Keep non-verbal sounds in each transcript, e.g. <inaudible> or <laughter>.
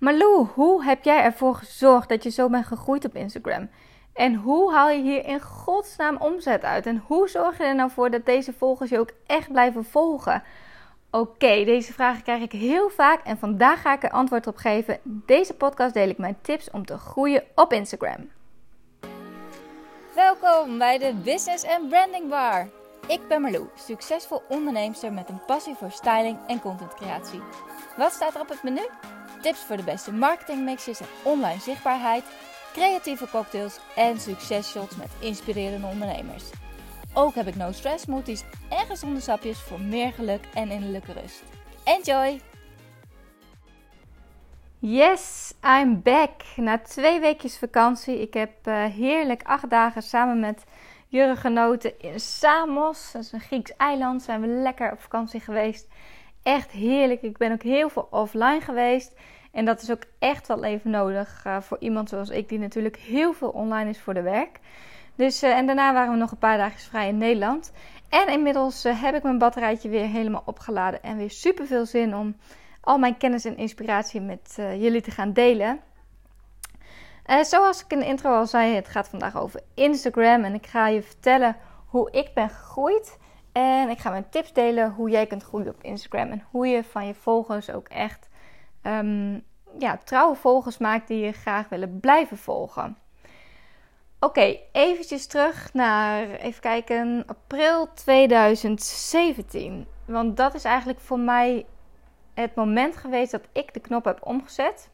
Malou, hoe heb jij ervoor gezorgd dat je zo bent gegroeid op Instagram? En hoe haal je hier in godsnaam omzet uit? En hoe zorg je er nou voor dat deze volgers je ook echt blijven volgen? Oké, deze vragen krijg ik heel vaak en vandaag ga ik er antwoord op geven. Deze podcast deel ik mijn tips om te groeien op Instagram. Welkom bij de Business and Branding Bar. Ik ben Marlou, succesvol onderneemster met een passie voor styling en contentcreatie. Wat staat er op het menu? Tips voor de beste marketingmixes en online zichtbaarheid, creatieve cocktails en successhots met inspirerende ondernemers. Ook heb ik no stress smoothies en gezonde sapjes voor meer geluk en innerlijke rust. Enjoy! Yes, I'm back. Na twee weekjes vakantie. Ik heb uh, heerlijk acht dagen samen met Jurgen genoten in Samos. Dat is een Grieks eiland. Zijn we lekker op vakantie geweest. Echt heerlijk. Ik ben ook heel veel offline geweest. En dat is ook echt wel even nodig uh, voor iemand zoals ik, die natuurlijk heel veel online is voor de werk. Dus, uh, en daarna waren we nog een paar dagen vrij in Nederland. En inmiddels uh, heb ik mijn batterijtje weer helemaal opgeladen. En weer super veel zin om al mijn kennis en inspiratie met jullie te gaan delen. zoals ik in de intro al zei, het gaat vandaag over Instagram. En ik ga je vertellen hoe ik ben gegroeid. En ik ga mijn tips delen hoe jij kunt groeien op Instagram. En hoe je van je volgers ook echt um, ja, trouwe volgers maakt die je graag willen blijven volgen. Oké, okay, eventjes terug naar, even kijken, april 2017. Want dat is eigenlijk voor mij het moment geweest dat ik de knop heb omgezet.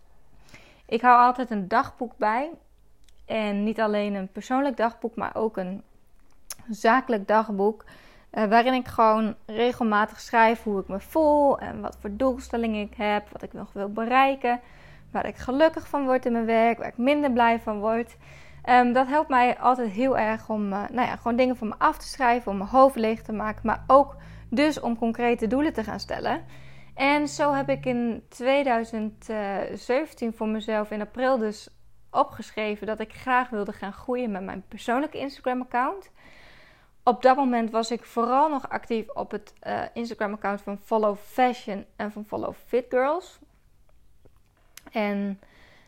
Ik hou altijd een dagboek bij. En niet alleen een persoonlijk dagboek, maar ook een zakelijk dagboek. Uh, waarin ik gewoon regelmatig schrijf hoe ik me voel en wat voor doelstellingen ik heb, wat ik nog wil bereiken, waar ik gelukkig van word in mijn werk, waar ik minder blij van word. Um, dat helpt mij altijd heel erg om uh, nou ja, gewoon dingen van me af te schrijven, om mijn hoofd leeg te maken, maar ook dus om concrete doelen te gaan stellen. En zo heb ik in 2017 voor mezelf in april dus opgeschreven dat ik graag wilde gaan groeien met mijn persoonlijke Instagram-account op dat moment was ik vooral nog actief op het uh, Instagram-account van Follow Fashion en van Follow Fit Girls. En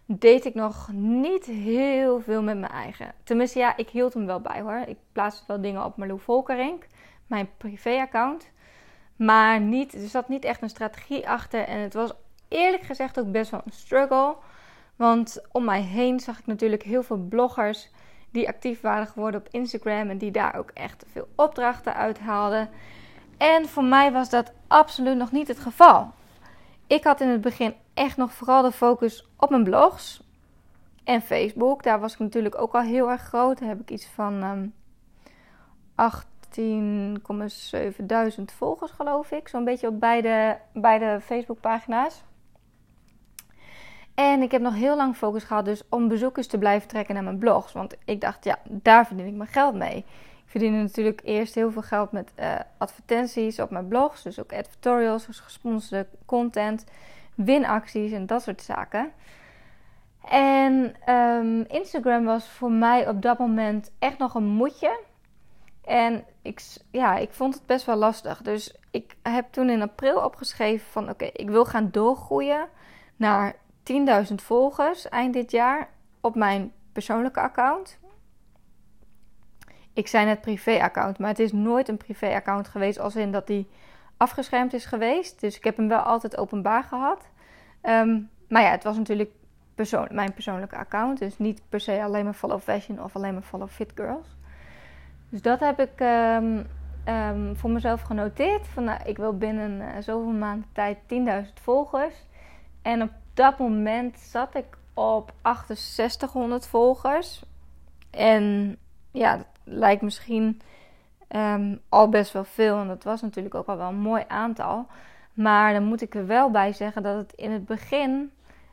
deed ik nog niet heel veel met mijn eigen. Tenminste, ja, ik hield hem wel bij hoor. Ik plaatste wel dingen op Marlou Volkerink, mijn privé-account. Maar niet, er zat niet echt een strategie achter. En het was eerlijk gezegd ook best wel een struggle. Want om mij heen zag ik natuurlijk heel veel bloggers die actief waren geworden op Instagram en die daar ook echt veel opdrachten uithaalden. En voor mij was dat absoluut nog niet het geval. Ik had in het begin echt nog vooral de focus op mijn blogs en Facebook. Daar was ik natuurlijk ook al heel erg groot. Daar heb ik iets van um, ehm, 18,7 volgers, geloof ik. Zo'n beetje op beide, beide Facebook-pagina's. En ik heb nog heel lang focus gehad dus om bezoekers te blijven trekken naar mijn blogs. Want ik dacht, ja, daar verdien ik mijn geld mee. Ik verdiende natuurlijk eerst heel veel geld met uh, advertenties op mijn blogs. Dus ook editorials, dus gesponsorde content, winacties en dat soort zaken. En um, Instagram was voor mij op dat moment echt nog een moedje. En ik, ja, ik vond het best wel lastig. Dus ik heb toen in april opgeschreven van oké, ik wil gaan doorgroeien naar 10.000 volgers eind dit jaar op mijn persoonlijke account. Ik zei net privé-account, maar het is nooit een privé-account geweest als in dat die afgeschermd is geweest. Dus ik heb hem wel altijd openbaar gehad. Ehm, maar ja, het was natuurlijk persoon mijn persoonlijke account. Dus niet per se alleen maar follow fashion of alleen maar follow fit girls. Dus dat heb ik um, um, voor mezelf genoteerd. Van nou, ik wil binnen uh, zoveel maanden tijd 10.000 volgers. En op dat moment zat ik op 6800 volgers. En ja, dat lijkt misschien ehm, al best wel veel. En dat was natuurlijk ook al wel een mooi aantal. Maar dan moet ik er wel bij zeggen dat het in het begin,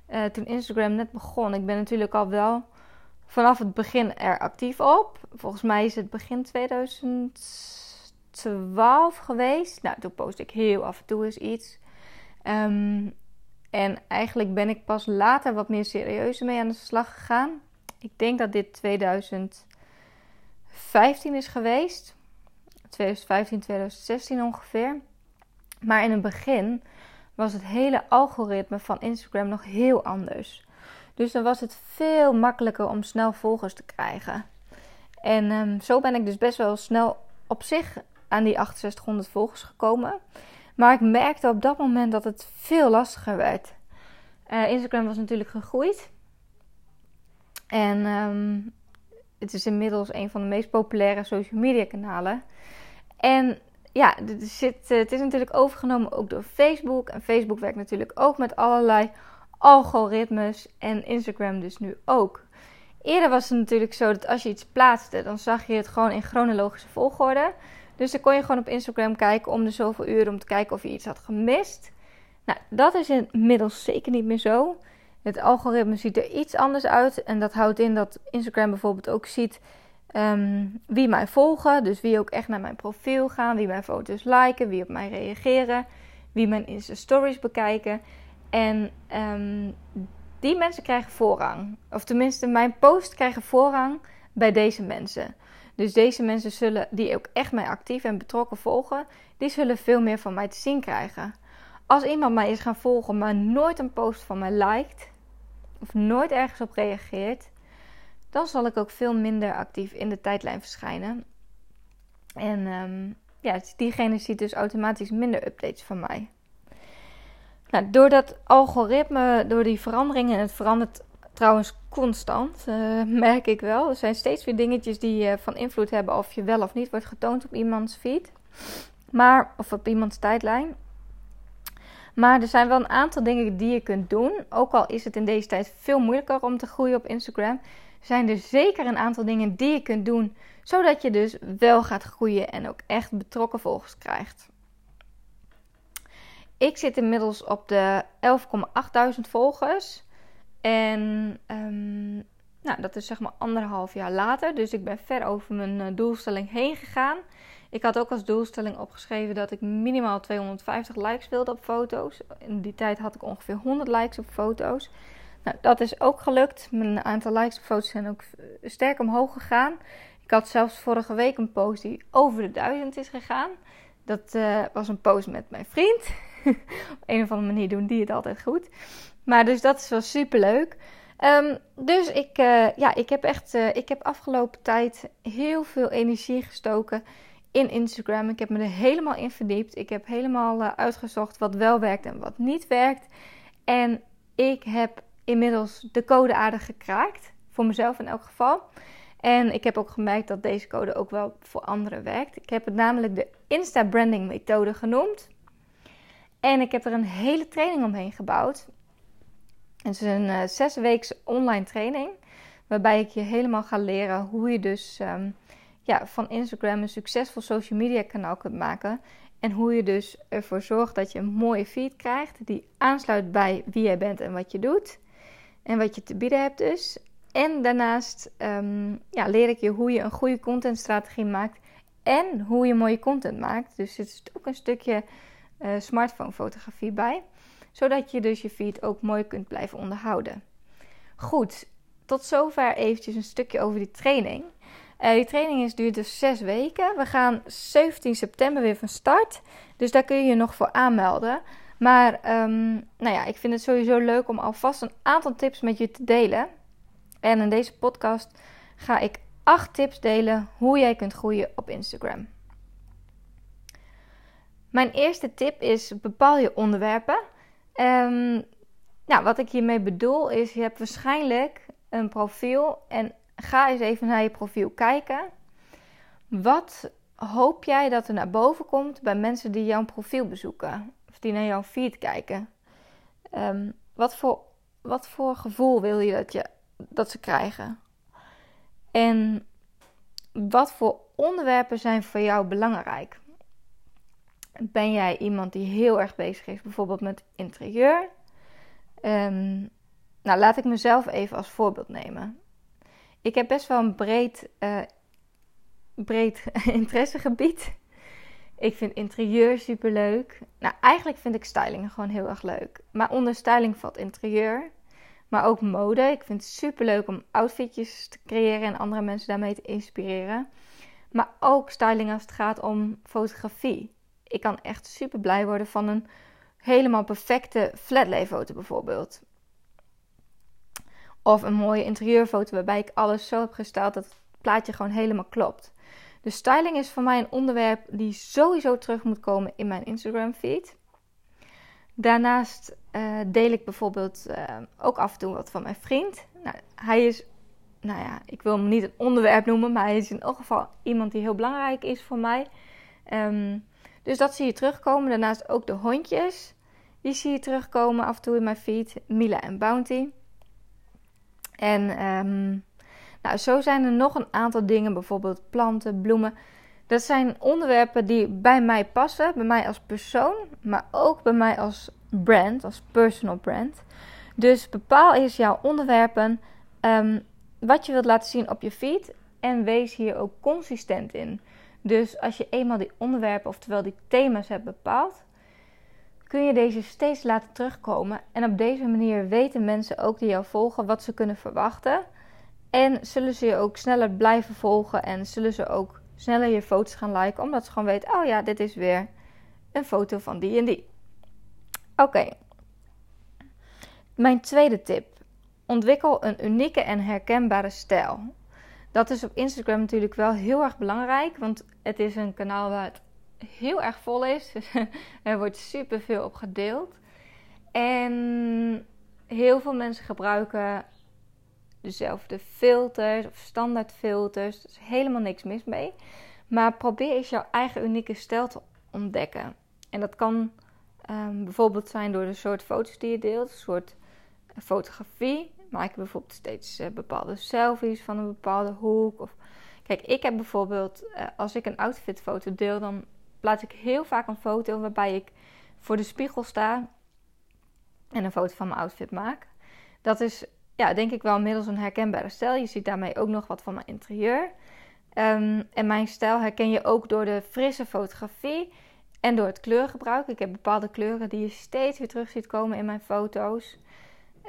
uh, toen Instagram net begon, ik ben natuurlijk al wel vanaf het begin er actief op. Volgens mij is het begin 2012 geweest. Nou, toen post ik heel af en toe eens iets. Um, en eigenlijk ben ik pas later wat meer serieus mee aan de slag gegaan. Ik denk dat dit 2015 is geweest. 2015, 2016 ongeveer. Maar in het begin was het hele algoritme van Instagram nog heel anders. Dus dan was het veel makkelijker om snel volgers te krijgen. En ehm, zo ben ik dus best wel snel op zich aan die 6800 volgers gekomen. Maar ik merkte op dat moment dat het veel lastiger werd. Uh, Instagram was natuurlijk gegroeid. En ehm, het is inmiddels een van de meest populaire social media kanalen. En ja, zit, eh, het is natuurlijk overgenomen ook door Facebook. En Facebook werkt natuurlijk ook met allerlei algoritmes. En Instagram dus nu ook. Eerder was het natuurlijk zo dat als je iets plaatste, dan zag je het gewoon in chronologische volgorde. Dus dan kon je gewoon op Instagram kijken om de zoveel uren om te kijken of je iets had gemist. Nou, dat is inmiddels zeker niet meer zo. Het algoritme ziet er iets anders uit. En dat houdt in dat Instagram bijvoorbeeld ook ziet um, wie mij volgen. Dus wie ook echt naar mijn profiel gaan. Wie mijn foto's liken. Wie op mij reageren. Wie mijn Insta stories bekijken. En um, die mensen krijgen voorrang. Of tenminste, mijn post krijgen voorrang bij deze mensen. Dus deze mensen zullen, die ook echt mij actief en betrokken volgen, die zullen veel meer van mij te zien krijgen. Als iemand mij is gaan volgen, maar nooit een post van mij liked, of nooit ergens op reageert, dan zal ik ook veel minder actief in de tijdlijn verschijnen. En um, ja, diegene ziet dus automatisch minder updates van mij. Nou, door dat algoritme, door die veranderingen, en het verandert trouwens constant, uh, <laughs> merk ik wel. Er zijn steeds weer dingetjes die uh, van invloed hebben of je wel of niet wordt getoond op iemands feed. Maar, of op iemands tijdlijn. Maar er zijn wel een aantal dingen die je kunt doen. Ook al is het in deze tijd veel moeilijker om te groeien op Instagram. Zijn er zeker een aantal dingen die je kunt doen. Zodat je dus wel gaat groeien en ook echt betrokken volgers krijgt. Ik zit inmiddels op de 11,800 volgers. En um, nou, dat is zeg maar anderhalf jaar later. Dus ik ben ver over mijn uh, doelstelling heen gegaan. Ik had ook als doelstelling opgeschreven dat ik minimaal 250 likes wilde op foto's. In die tijd had ik ongeveer 100 likes op foto's. Nou, dat is ook gelukt. Mijn aantal likes op foto's zijn ook sterk omhoog gegaan. Ik had zelfs vorige week een post die over de 1000 is gegaan. Dat uh, was een post met mijn vriend. <laughs> op een of andere manier doen die het altijd goed. Maar dus dat is wel super leuk. Um, dus ik, uh, ja, ik heb echt, uh, ik heb afgelopen tijd heel veel energie gestoken in Instagram. Ik heb me er helemaal in verdiept. Ik heb helemaal uh, uitgezocht wat wel werkt en wat niet werkt. En ik heb inmiddels de code aardig gekraakt. Voor mezelf in elk geval. En ik heb ook gemerkt dat deze code ook wel voor anderen werkt. Ik heb het namelijk de Insta Branding methode genoemd. En ik heb er een hele training omheen gebouwd. Het is een uh, zesweeks online training. Waarbij ik je helemaal ga leren hoe je dus um, ja, van Instagram een succesvol social media kanaal kunt maken. En hoe je dus ervoor zorgt dat je een mooie feed krijgt. Die aansluit bij wie jij bent en wat je doet. En wat je te bieden hebt dus. En daarnaast um, ja, leer ik je hoe je een goede contentstrategie maakt. En hoe je mooie content maakt. Dus er zit ook een stukje uh, smartphone fotografie bij. Zodat je dus je feed ook mooi kunt blijven onderhouden. Goed, tot zover eventjes een stukje over die training. Uh, die training is, duurt dus zes weken. We gaan 17 september weer van start. Dus daar kun je je nog voor aanmelden. Maar um, nou ja, ik vind het sowieso leuk om alvast een aantal tips met je te delen. En in deze podcast ga ik acht tips delen hoe jij kunt groeien op Instagram. Mijn eerste tip is bepaal je onderwerpen. Um, nou, wat ik hiermee bedoel is, je hebt waarschijnlijk een profiel en ga eens even naar je profiel kijken. Wat hoop jij dat er naar boven komt bij mensen die jouw profiel bezoeken of die naar jouw feed kijken? Um, wat, voor, wat voor gevoel wil je dat, je dat ze krijgen? En wat voor onderwerpen zijn voor jou belangrijk? Ben jij iemand die heel erg bezig is, bijvoorbeeld met interieur? Um, nou, laat ik mezelf even als voorbeeld nemen. Ik heb best wel een breed, uh, breed <laughs> interessegebied. Ik vind interieur super leuk. Nou, eigenlijk vind ik styling gewoon heel erg leuk. Maar onder styling valt interieur. Maar ook mode. Ik vind het super leuk om outfitjes te creëren en andere mensen daarmee te inspireren. Maar ook styling als het gaat om fotografie. Ik kan echt super blij worden van een helemaal perfecte flatlay foto bijvoorbeeld. Of een mooie interieurfoto waarbij ik alles zo heb gesteld dat het plaatje gewoon helemaal klopt. De styling is voor mij een onderwerp die sowieso terug moet komen in mijn Instagram feed. Daarnaast uh, deel ik bijvoorbeeld uh, ook af en toe wat van mijn vriend. Nou, hij is, nou ja, ik wil hem niet een onderwerp noemen, maar hij is in elk geval iemand die heel belangrijk is voor mij. Um, dus dat zie je terugkomen. Daarnaast ook de hondjes. Die zie je terugkomen af en toe in mijn feed. Mila en Bounty. En um, nou, zo zijn er nog een aantal dingen, bijvoorbeeld planten, bloemen. Dat zijn onderwerpen die bij mij passen, bij mij als persoon, maar ook bij mij als brand, als personal brand. Dus bepaal eens jouw onderwerpen, um, wat je wilt laten zien op je feed en wees hier ook consistent in. Dus als je eenmaal die onderwerpen, oftewel die thema's hebt bepaald, kun je deze steeds laten terugkomen. En op deze manier weten mensen ook die jou volgen wat ze kunnen verwachten. En zullen ze je ook sneller blijven volgen en zullen ze ook sneller je foto's gaan liken, omdat ze gewoon weten: oh ja, dit is weer een foto van die en die. Oké. Mijn tweede tip: ontwikkel een unieke en herkenbare stijl. Dat is op Instagram natuurlijk wel heel erg belangrijk, want het is een kanaal waar het heel erg vol is. <laughs> er wordt super veel op gedeeld. En heel veel mensen gebruiken dezelfde filters of standaard filters. Er is helemaal niks mis mee. Maar probeer eens jouw eigen unieke stijl te ontdekken. En dat kan um, bijvoorbeeld zijn door de soort foto's die je deelt, een soort fotografie. Maak je bijvoorbeeld steeds uh, bepaalde selfies van een bepaalde hoek. Of... Kijk, ik heb bijvoorbeeld, uh, als ik een outfitfoto deel, dan plaats ik heel vaak een foto waarbij ik voor de spiegel sta en een foto van mijn outfit maak. Dat is ja, denk ik wel inmiddels een herkenbare stijl. Je ziet daarmee ook nog wat van mijn interieur. Um, en mijn stijl herken je ook door de frisse fotografie en door het kleurgebruik. Ik heb bepaalde kleuren die je steeds weer terug ziet komen in mijn foto's.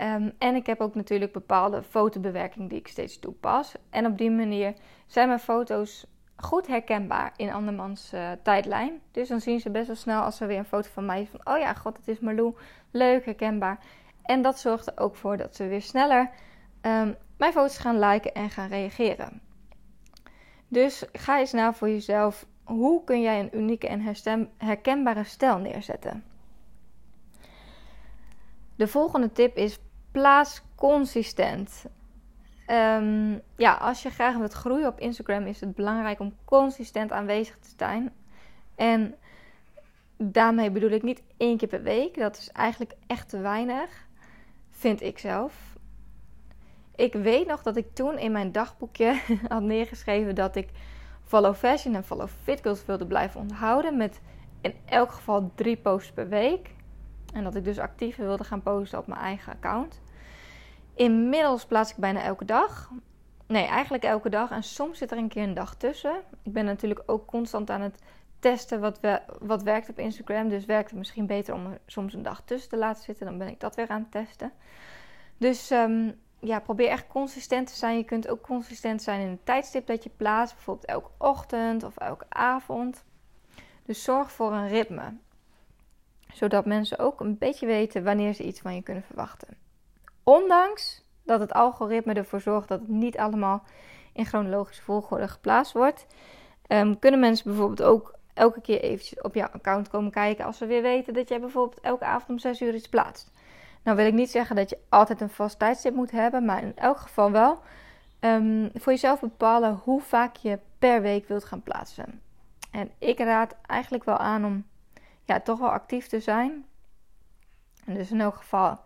Um, en ik heb ook natuurlijk bepaalde fotobewerking die ik steeds toepas. En op die manier zijn mijn foto's goed herkenbaar in andermans uh, tijdlijn. Dus dan zien ze best wel snel als er weer een foto van mij is van... oh ja, god, het is Marlou. Leuk, herkenbaar. En dat zorgt er ook voor dat ze weer sneller um, mijn foto's gaan liken en gaan reageren. Dus ga eens na voor jezelf. Hoe kun jij een unieke en herkenbare stijl neerzetten? De volgende tip is plaats consistent. Um, ja, als je graag wilt groeien op Instagram is het belangrijk om consistent aanwezig te zijn. En daarmee bedoel ik niet één keer per week. Dat is eigenlijk echt te weinig vind ik zelf. Ik weet nog dat ik toen in mijn dagboekje <laughs> had neergeschreven dat ik follow fashion en follow fit girls wilde blijven onthouden met in elk geval drie posts per week. En dat ik dus actiever wilde gaan posten op mijn eigen account. Inmiddels plaats ik bijna elke dag. Nee, eigenlijk elke dag. En soms zit er een keer een dag tussen. Ik ben natuurlijk ook constant aan het testen wat, wat werkt op Instagram. Dus werkt het misschien beter om soms een dag tussen te laten zitten. Dan ben ik dat weer aan het testen. Dus um, ja, probeer echt consistent te zijn. Je kunt ook consistent zijn in het tijdstip dat je plaatst. Bijvoorbeeld elke ochtend of elke avond. Dus zorg voor een ritme. Zodat mensen ook een beetje weten wanneer ze iets van je kunnen verwachten. Ondanks dat het algoritme ervoor zorgt dat het niet allemaal in chronologische volgorde geplaatst wordt, um, kunnen mensen bijvoorbeeld ook elke keer eventjes op jouw account komen kijken als ze weer weten dat jij bijvoorbeeld elke avond om 6 uur iets plaatst. Nou wil ik niet zeggen dat je altijd een vast tijdstip moet hebben, maar in elk geval wel um, voor jezelf bepalen hoe vaak je per week wilt gaan plaatsen. En ik raad eigenlijk wel aan om ja, toch wel actief te zijn. En dus in elk geval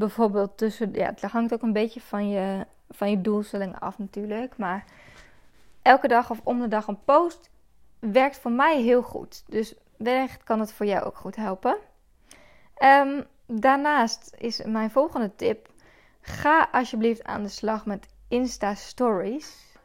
bijvoorbeeld tussen, ja, het hangt ook een beetje van je, van je doelstellingen af natuurlijk, maar elke dag of om de dag een post werkt voor mij heel goed. Dus wellicht kan het voor jou ook goed helpen. Um, daarnaast is mijn volgende tip: ga alsjeblieft aan de slag met Insta Stories.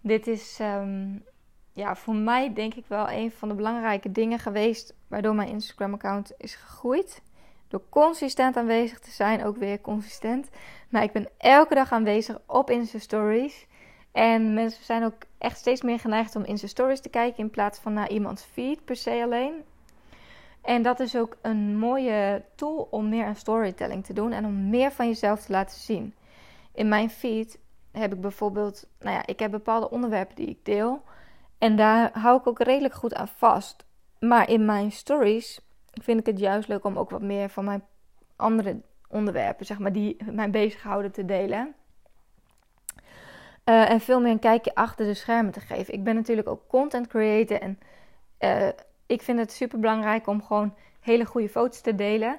Dit is um, ja, voor mij denk ik wel een van de belangrijke dingen geweest waardoor mijn Instagram-account is gegroeid. Door consistent aanwezig te zijn, ook weer consistent. Maar ik ben elke dag aanwezig op Insta Stories. En mensen zijn ook echt steeds meer geneigd om in zijn stories te kijken in plaats van naar iemands feed per se alleen. En dat is ook een mooie tool om meer aan storytelling te doen en om meer van jezelf te laten zien. In mijn feed heb ik bijvoorbeeld, nou ja, ik heb bepaalde onderwerpen die ik deel. En daar hou ik ook redelijk goed aan vast. Maar in mijn stories vind ik het juist leuk om ook wat meer van mijn andere onderwerpen, zeg maar, die mij bezighouden te delen. Uh, en veel meer een kijkje achter de schermen te geven. Ik ben natuurlijk ook content creator en uh, ik vind het super belangrijk om gewoon hele goede foto's te delen.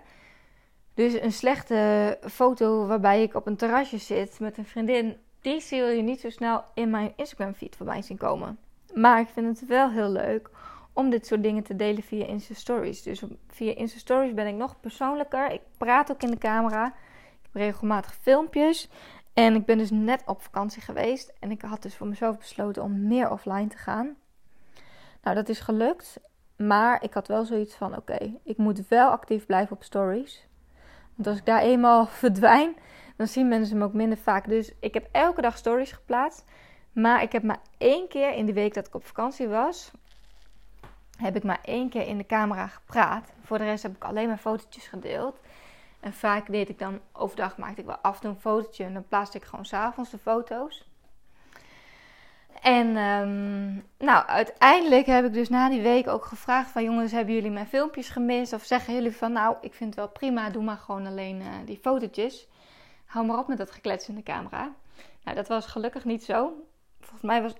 Dus een slechte foto waarbij ik op een terrasje zit met een vriendin, die zul je niet zo snel in mijn Instagram feed voorbij zien komen. Maar ik vind het wel heel leuk om dit soort dingen te delen via Insta Stories. Dus via Insta Stories ben ik nog persoonlijker. Ik praat ook in de camera. Ik heb regelmatig filmpjes. En ik ben dus net op vakantie geweest. En ik had dus voor mezelf besloten om meer offline te gaan. Nou, dat is gelukt. Maar ik had wel zoiets van: oké, ik moet wel actief blijven op stories. Want als ik daar eenmaal <laughs> verdwijn, dan zien mensen me ook minder vaak. Dus ik heb elke dag stories geplaatst. Maar ik heb maar één keer in de week dat ik op vakantie was, heb ik maar één keer in de camera gepraat. Voor de rest heb ik alleen maar fotootjes gedeeld. En vaak deed ik dan overdag, maakte ik wel af en toe een fotootje en dan plaatste ik gewoon s'avonds de foto's. En um, nou, uiteindelijk heb ik dus na die week ook gevraagd van jongens, hebben jullie mijn filmpjes gemist? Of zeggen jullie van nou, ik vind het wel prima, doe maar gewoon alleen uh, die fotootjes. Hou maar op met dat geklets in de camera. Nou, dat was gelukkig niet zo. Volgens mij was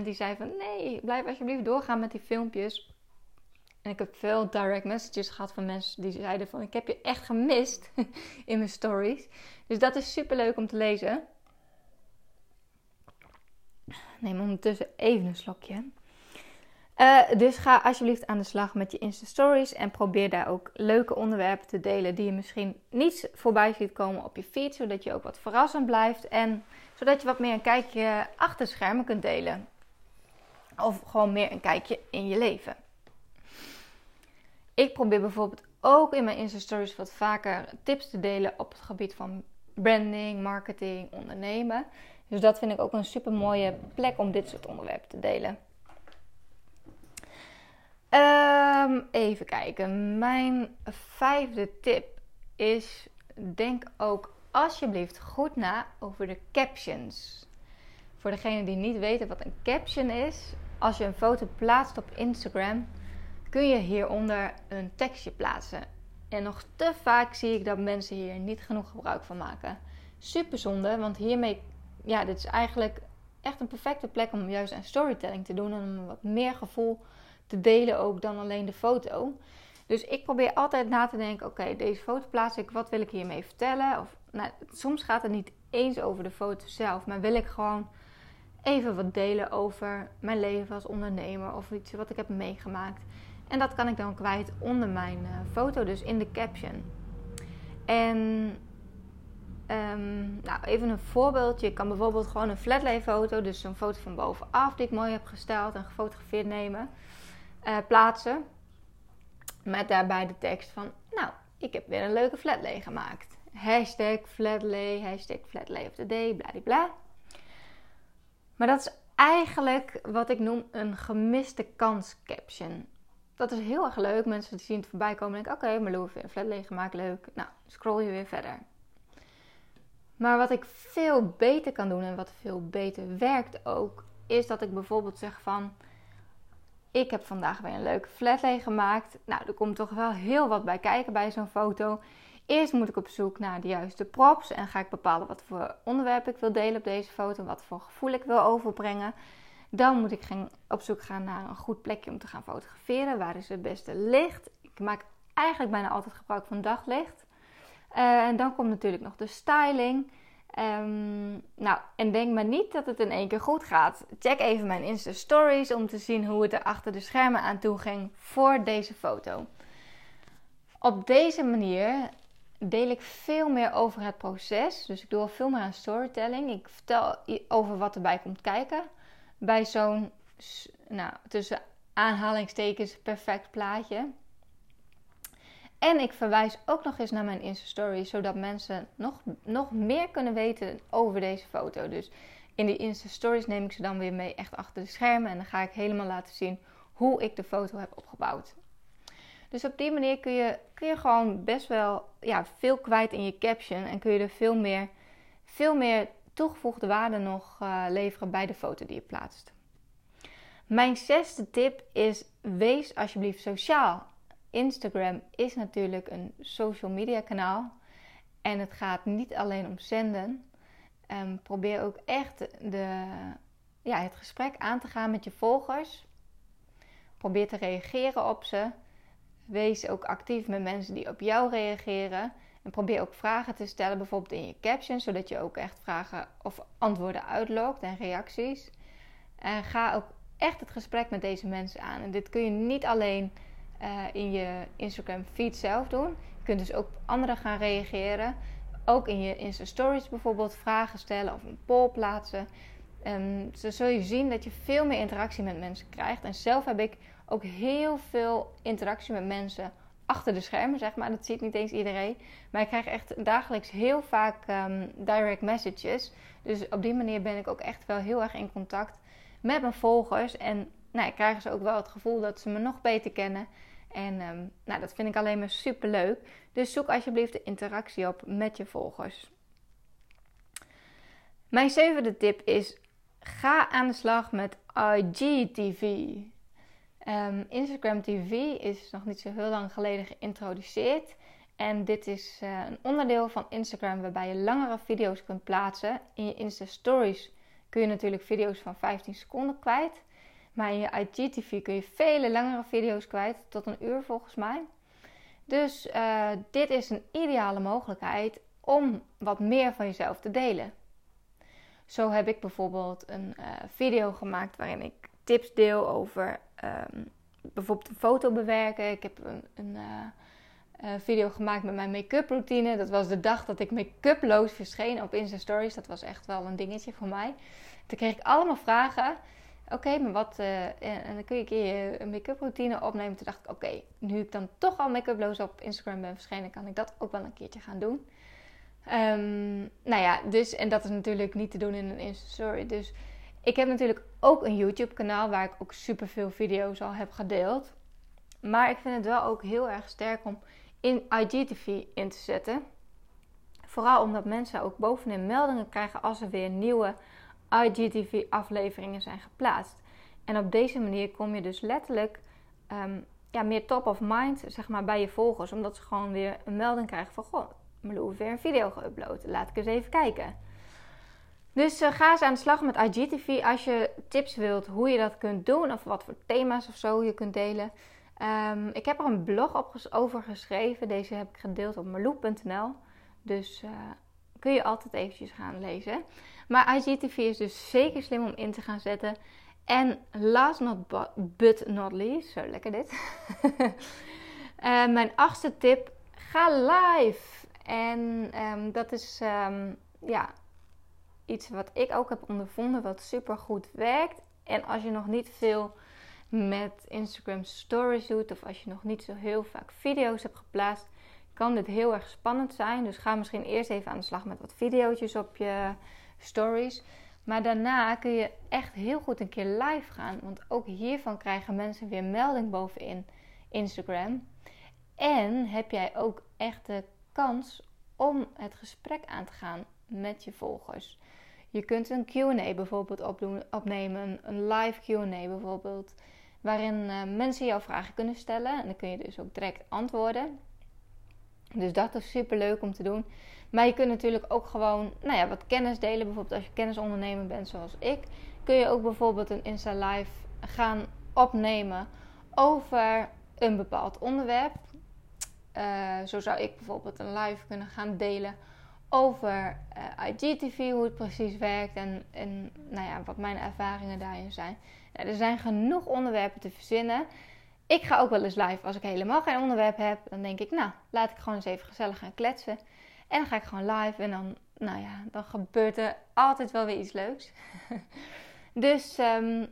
78% die zei van nee, blijf alsjeblieft doorgaan met die filmpjes. En ik heb veel direct messages gehad van mensen die zeiden van ik heb je echt gemist <laughs> in mijn stories. Dus dat is super leuk om te lezen. Neem ondertussen even een slokje. Uh, dus ga alsjeblieft aan de slag met je Insta Stories en probeer daar ook leuke onderwerpen te delen die je misschien niet voorbij ziet komen op je feed, zodat je ook wat verrassend blijft en zodat je wat meer een kijkje achter schermen kunt delen. Of gewoon meer een kijkje in je leven. Ik probeer bijvoorbeeld ook in mijn Insta Stories wat vaker tips te delen op het gebied van branding, marketing, ondernemen. Dus dat vind ik ook een super mooie plek om dit soort onderwerpen te delen. Um, even kijken. Mijn vijfde tip is: denk ook alsjeblieft goed na over de captions. Voor degenen die niet weten wat een caption is, als je een foto plaatst op Instagram, kun je hieronder een tekstje plaatsen. En nog te vaak zie ik dat mensen hier niet genoeg gebruik van maken. Super zonde, want hiermee, ja, dit is eigenlijk echt een perfecte plek om juist aan storytelling te doen en om wat meer gevoel te delen ook dan alleen de foto. Dus ik probeer altijd na te denken: oké, deze foto plaats ik, wat wil ik hiermee vertellen? Of nou, soms gaat het niet eens over de foto zelf, maar wil ik gewoon even wat delen over mijn leven als ondernemer of iets wat ik heb meegemaakt. En dat kan ik dan kwijt onder mijn uh, foto, dus in de caption. En um, nou, even een voorbeeldje. Ik kan bijvoorbeeld gewoon een flatlay foto, dus een foto van bovenaf die ik mooi heb gesteld en gefotografeerd nemen, uh, plaatsen. Met daarbij de tekst van, nou, ik heb weer een leuke flatlay gemaakt. Hashtag flatlay, hashtag flatlay of the day, bladibla. Maar dat is eigenlijk wat ik noem een gemiste kans caption dat is heel erg leuk. Mensen zien het voorbij komen en denken: oké, okay, Marlou heeft weer een flat leeggemaakt, leuk. Nou, scroll je weer verder. Maar wat ik veel beter kan doen en wat veel beter werkt ook, is dat ik bijvoorbeeld zeg van... Ik heb vandaag weer een leuke flatlay gemaakt. Nou, er komt toch wel heel wat bij kijken bij zo'n foto. Eerst moet ik op zoek naar de juiste props en ga ik bepalen wat voor onderwerp ik wil delen op deze foto, wat voor gevoel ik wil overbrengen. Dan moet ik op zoek gaan naar een goed plekje om te gaan fotograferen. Waar is het beste licht? Ik maak eigenlijk bijna altijd gebruik van daglicht. Uh, en dan komt natuurlijk nog de styling. Um, nou, en denk maar niet dat het in één keer goed gaat. Check even mijn Insta Stories om te zien hoe het er achter de schermen aan toe ging voor deze foto. Op deze manier deel ik veel meer over het proces. Dus ik doe al veel meer aan storytelling. Ik vertel over wat erbij komt kijken bij zo'n, nou, tussen aanhalingstekens, perfect plaatje. En ik verwijs ook nog eens naar mijn Insta Story, zodat mensen nog, nog meer kunnen weten over deze foto. Dus in die Insta Stories neem ik ze dan weer mee echt achter de schermen en dan ga ik helemaal laten zien hoe ik de foto heb opgebouwd. Dus op die manier kun je, kun je gewoon best wel ja, veel kwijt in je caption. En kun je er veel meer, veel meer toegevoegde waarde nog uh, leveren bij de foto die je plaatst. Mijn zesde tip is: wees alsjeblieft sociaal. Instagram is natuurlijk een social media kanaal. En het gaat niet alleen om zenden. Um, probeer ook echt de, ja, het gesprek aan te gaan met je volgers. Probeer te reageren op ze. Wees ook actief met mensen die op jou reageren. En probeer ook vragen te stellen, bijvoorbeeld in je caption, zodat je ook echt vragen of antwoorden uitlokt en reacties. En ga ook echt het gesprek met deze mensen aan. En dit kun je niet alleen uh, in je Instagram feed zelf doen. Je kunt dus ook op anderen gaan reageren. Ook in je Insta Stories bijvoorbeeld vragen stellen of een poll plaatsen. Um, zo zul je zien dat je veel meer interactie met mensen krijgt. En zelf heb ik ook heel veel interactie met mensen achter de schermen, zeg maar. Dat ziet niet eens iedereen. Maar ik krijg echt dagelijks heel vaak um, direct messages. Dus op die manier ben ik ook echt wel heel erg in contact met mijn volgers. En nou, krijgen ze ook wel het gevoel dat ze me nog beter kennen. En um, nou, dat vind ik alleen maar super leuk. Dus zoek alsjeblieft de interactie op met je volgers. Mijn zevende tip is: ga aan de slag met IGTV. Um, Instagram TV is nog niet zo heel lang geleden geïntroduceerd. En dit is uh, een onderdeel van Instagram waarbij je langere video's kunt plaatsen. In je Insta Stories kun je natuurlijk video's van 15 seconden kwijt. Maar in je IGTV kun je vele langere video's kwijt, tot een uur volgens mij. Dus uh, dit is een ideale mogelijkheid om wat meer van jezelf te delen. Zo heb ik bijvoorbeeld een uh, video gemaakt waarin ik tips deel over um, bijvoorbeeld een foto bewerken. Ik heb een, een uh, video gemaakt met mijn make-up routine. Dat was de dag dat ik make-uploos verscheen op Insta Stories. Dat was echt wel een dingetje voor mij. Toen kreeg ik allemaal vragen. Oké, maar wat. Uh, en dan kun je een keer je make-up routine opnemen. Toen dacht ik, oké, nu ik dan toch al make-uploos op Instagram ben verschenen, kan ik dat ook wel een keertje gaan doen. Um, nou ja, dus, en dat is natuurlijk niet te doen in een Insta Story. Dus ik heb natuurlijk ook een YouTube kanaal waar ik ook super veel video's al heb gedeeld. Maar ik vind het wel ook heel erg sterk om in IGTV in te zetten. Vooral omdat mensen ook bovenin meldingen krijgen als er weer nieuwe IGTV-afleveringen zijn geplaatst. En op deze manier kom je dus letterlijk um, ja, meer top of mind zeg maar, bij je volgers. Omdat ze gewoon weer een melding krijgen van... Goh, Malou heeft weer een video geüpload. Laat ik eens even kijken. Dus uh, ga eens aan de slag met IGTV als je tips wilt hoe je dat kunt doen. Of wat voor thema's of zo je kunt delen. Um, ik heb er een blog over geschreven. Deze heb ik gedeeld op marloe.nl. Dus uh, kun je altijd eventjes gaan lezen. Maar IGTV is dus zeker slim om in te gaan zetten. En last not but not least, zo lekker dit. uh, <laughs> mijn achtste tip, ga live. En um, dat is um, ja, iets wat ik ook heb ondervonden, wat super goed werkt. En als je nog niet veel met Instagram stories doet, of als je nog niet zo heel vaak video's hebt geplaatst, kan dit heel erg spannend zijn. Dus ga misschien eerst even aan de slag met wat video's op je stories. Maar daarna kun je echt heel goed een keer live gaan. Want ook hiervan krijgen mensen weer melding bovenin Instagram. En heb jij ook echt de kans om het gesprek aan te gaan met je volgers. Je kunt een QA bijvoorbeeld opdoen, opnemen, een live QA bijvoorbeeld, waarin uh, mensen jouw vragen kunnen stellen en dan kun je dus ook direct antwoorden. Dus dat is super leuk om te doen. Maar je kunt natuurlijk ook gewoon nou ja, wat kennis delen. Bijvoorbeeld als je kennisondernemer bent zoals ik, kun je ook bijvoorbeeld een Insta Live gaan opnemen over een bepaald onderwerp. Uh, zo zou ik bijvoorbeeld een live kunnen gaan delen over uh, IGTV, hoe het precies werkt en, en nou ja, wat mijn ervaringen daarin zijn. Er zijn genoeg onderwerpen te verzinnen. Ik ga ook wel eens live als ik helemaal geen onderwerp heb. Dan denk ik, nou, laat ik gewoon eens even gezellig gaan kletsen. En dan ga ik gewoon live en dan, nou ja, dan gebeurt er altijd wel weer iets leuks. <laughs> dus um,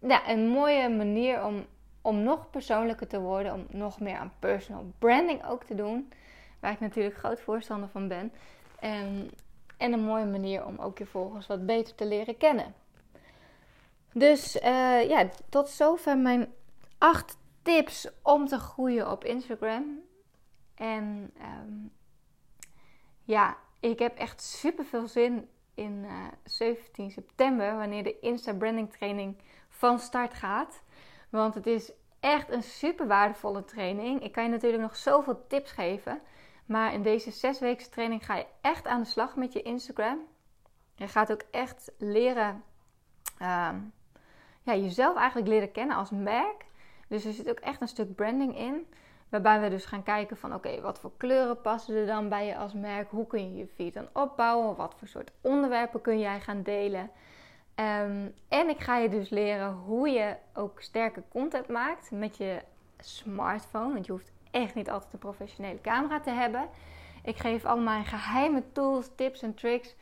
ja, een mooie manier om, om nog persoonlijker te worden, om nog meer aan personal branding ook te doen. Waar ik natuurlijk groot voorstander van ben. En, en een mooie manier om ook je volgers wat beter te leren kennen. Dus uh, ja, tot zover mijn acht tips om te groeien op Instagram. En ehm, ja, ik heb echt super veel zin in uh, eh, 17 september, wanneer de Insta Branding Training van start gaat. Want het is echt een super waardevolle training. Ik kan je natuurlijk nog zoveel tips geven. Maar in deze zesweekse training ga je echt aan de slag met je Instagram. Je gaat ook echt leren, ehm, ja, jezelf eigenlijk leren kennen als merk. Dus er zit ook echt een stuk branding in. Waarbij we dus gaan kijken van oké, wat voor kleuren passen er dan bij je als merk? Hoe kun je je feed dan opbouwen? Wat voor soort onderwerpen kun jij gaan delen? Ehm, en ik ga je dus leren hoe je ook sterke content maakt met je smartphone. Want je hoeft echt niet altijd een professionele camera te hebben. Ik geef allemaal geheime tools, tips en tricks.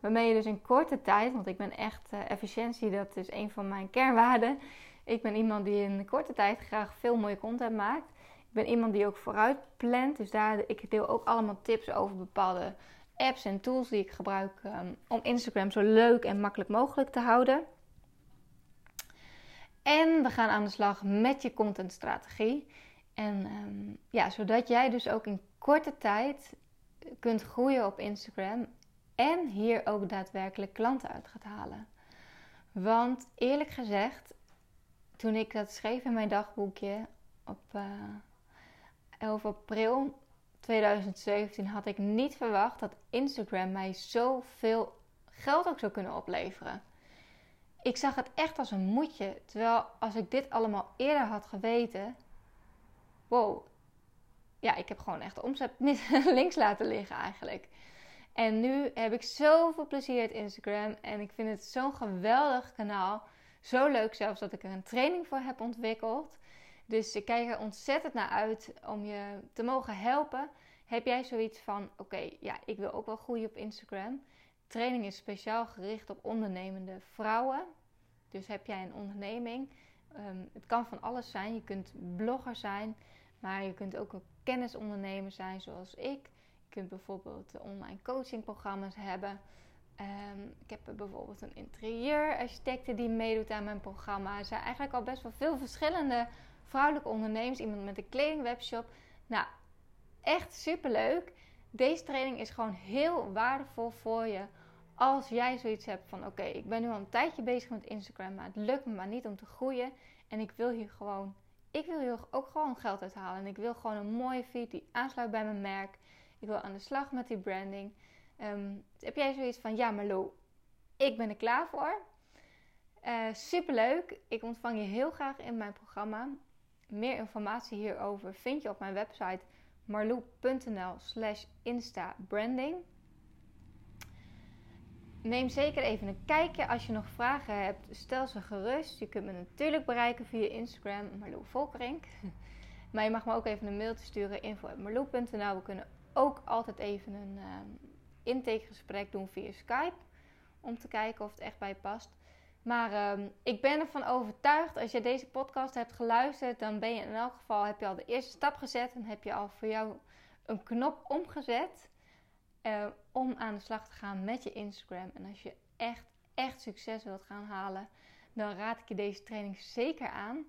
Waarmee je dus in korte tijd, want ik ben echt uh, efficiëntie, dat is een van mijn kernwaarden. Ik ben iemand die in korte tijd graag veel mooie content maakt. Ben iemand die ook vooruit plant. Dus daar, ik deel ook allemaal tips over bepaalde apps en tools die ik gebruik um, om Instagram zo leuk en makkelijk mogelijk te houden. En we gaan aan de slag met je contentstrategie. En um, ja, zodat jij dus ook in korte tijd kunt groeien op Instagram en hier ook daadwerkelijk klanten uit gaat halen. Want eerlijk gezegd, toen ik dat schreef in mijn dagboekje op eh, 11 april 2017 had ik niet verwacht dat Instagram mij zoveel geld ook zou kunnen opleveren. Ik zag het echt als een moedje. Terwijl als ik dit allemaal eerder had geweten. Wow. Ja, ik heb gewoon echt de omzet <laughs> links laten liggen eigenlijk. En nu heb ik zoveel plezier uit Instagram. En ik vind het zo'n geweldig kanaal. Zo leuk zelfs dat ik er een training voor heb ontwikkeld. Dus ik kijk er ontzettend naar uit om je te mogen helpen. Heb jij zoiets van: oké, ja, ik wil ook wel groeien op Instagram. Training is speciaal gericht op ondernemende vrouwen. Dus heb jij een onderneming? Ehm, het kan van alles zijn. Je kunt blogger zijn, maar je kunt ook een kennisondernemer zijn, zoals ik. Je kunt bijvoorbeeld online coachingprogramma's hebben. Ehm, ik heb bijvoorbeeld een interieurarchitecte die meedoet aan mijn programma. Er zijn eigenlijk al best wel veel verschillende vrouwelijke ondernemers. Iemand met een kledingwebshop. Nou, echt super leuk. Deze training is gewoon heel waardevol voor je. Als jij zoiets hebt van: oké, ik ben nu al een tijdje bezig met Instagram, maar het lukt me maar niet om te groeien. En ik wil hier gewoon, ik wil hier ook gewoon geld uithalen. En ik wil gewoon een mooie feed die aansluit bij mijn merk. Ik wil aan de slag met die branding. Um, heb jij zoiets van: ja, Marlo, ik ben er klaar voor. Uh, eh, super leuk. Ik ontvang je heel graag in mijn programma. Meer informatie hierover vind je op mijn website marloe.nl slash instabranding. Neem zeker even een kijkje. Als je nog vragen hebt, stel ze gerust. Je kunt me natuurlijk bereiken via Instagram, Marloe Volkerink. <laughs> Maar je mag me ook even een mailtje sturen, info.marloe.nl. We kunnen ook altijd even een uh, intakegesprek doen via Skype. Om te kijken of het echt bij je past. Maar ehm, ik ben ervan overtuigd, als je deze podcast hebt geluisterd, dan ben je in elk geval, heb je al de eerste stap gezet en heb je al voor jou een knop omgezet uh, om aan de slag te gaan met je Instagram. En als je echt, echt succes wilt gaan halen, dan raad ik je deze training zeker aan.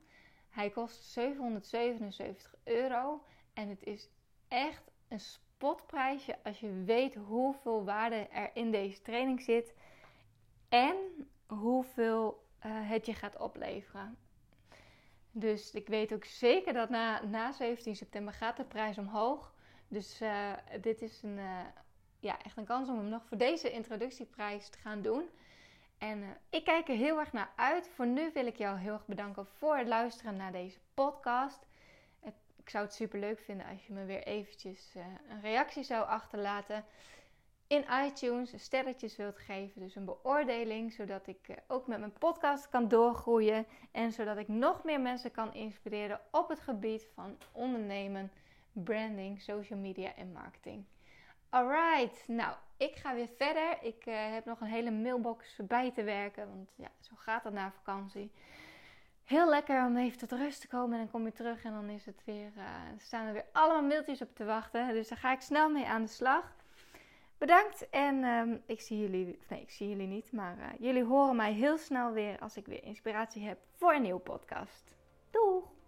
Hij kost 777 euro en het is echt een spotprijsje als je weet hoeveel waarde er in deze training zit. En hoeveel uh, het je gaat opleveren. Dus ik weet ook zeker dat na, na 17 september gaat de prijs omhoog. Dus uh, dit is een, uh, ja, echt een kans om hem nog voor deze introductieprijs te gaan doen. En ik kijk er heel erg naar uit. Voor nu wil ik jou heel erg bedanken voor het luisteren naar deze podcast. Ik zou het super leuk vinden als je me weer eventjes een reactie zou achterlaten in iTunes sterretjes wilt geven. Dus een beoordeling, zodat ik eh, ook met mijn podcast kan doorgroeien. En zodat ik nog meer mensen kan inspireren op het gebied van ondernemen, branding, social media en marketing. Alright, nou, ik ga weer verder. Ik uh, heb nog een hele mailbox bij te werken, want ja, zo gaat het na vakantie. Heel lekker om even tot rust te komen en dan kom je terug en dan is het weer, uh, staan er weer allemaal mailtjes op te wachten. Dus daar ga ik snel mee aan de slag. Bedankt en ehm, ik zie jullie, nee, ik zie jullie niet, maar uh, jullie horen mij heel snel weer als ik weer inspiratie heb voor een nieuwe podcast. Doeg!